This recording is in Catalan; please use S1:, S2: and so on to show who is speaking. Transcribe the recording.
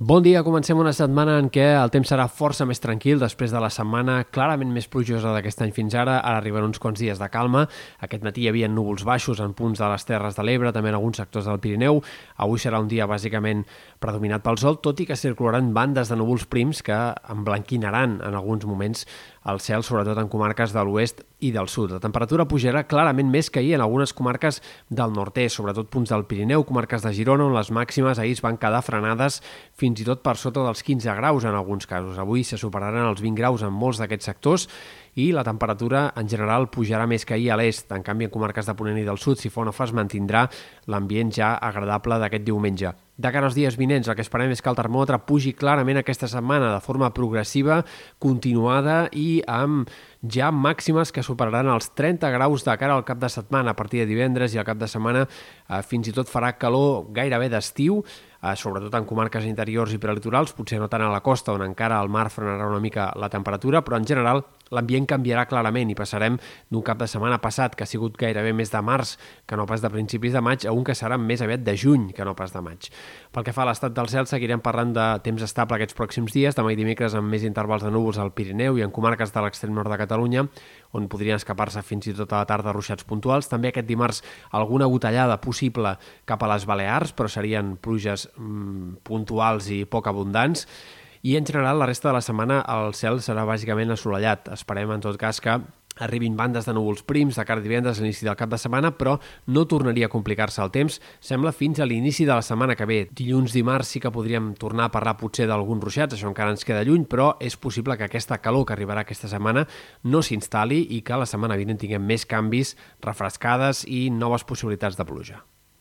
S1: Bon dia, comencem una setmana en què el temps serà força més tranquil després de la setmana clarament més plujosa d'aquest any fins ara. Ara arriben uns quants dies de calma. Aquest matí hi havia núvols baixos en punts de les Terres de l'Ebre, també en alguns sectors del Pirineu. Avui serà un dia bàsicament predominat pel sol, tot i que circularan bandes de núvols prims que emblanquinaran en alguns moments el cel, sobretot en comarques de l'oest i del sud. La temperatura pujarà clarament més que ahir en algunes comarques del nord-est, sobretot punts del Pirineu, comarques de Girona, on les màximes ahir es van quedar frenades fins i tot per sota dels 15 graus en alguns casos. Avui se superaran els 20 graus en molts d'aquests sectors i la temperatura en general pujarà més que ahir a l'est. En canvi, en comarques de Ponent i del Sud, si fa no fa, es mantindrà l'ambient ja agradable d'aquest diumenge. De cara als dies vinents, el que esperem és que el termòmetre pugi clarament aquesta setmana de forma progressiva, continuada i amb ja màximes que superaran els 30 graus de cara al cap de setmana a partir de divendres i al cap de setmana eh, fins i tot farà calor gairebé d'estiu, eh, sobretot en comarques interiors i prelitorals, potser no tant a la costa on encara el mar frenarà una mica la temperatura, però en general l'ambient canviarà clarament i passarem d'un cap de setmana passat, que ha sigut gairebé més de març que no pas de principis de maig, a un que serà més aviat de juny que no pas de maig. Pel que fa a l'estat del cel, seguirem parlant de temps estable aquests pròxims dies, demà i dimecres amb més intervals de núvols al Pirineu i en comarques de l'extrem nord de Catalunya, on podrien escapar-se fins i tot a la tarda ruixats puntuals. També aquest dimarts alguna gotellada possible cap a les Balears, però serien pluges mmm, puntuals i poc abundants i en general la resta de la setmana el cel serà bàsicament assolellat. Esperem en tot cas que arribin bandes de núvols prims de cara a divendres a l'inici del cap de setmana, però no tornaria a complicar-se el temps, sembla fins a l'inici de la setmana que ve. Dilluns, dimarts sí que podríem tornar a parlar potser d'alguns ruixats, això encara ens queda lluny, però és possible que aquesta calor que arribarà aquesta setmana no s'instal·li i que la setmana vinent tinguem més canvis, refrescades i noves possibilitats de pluja.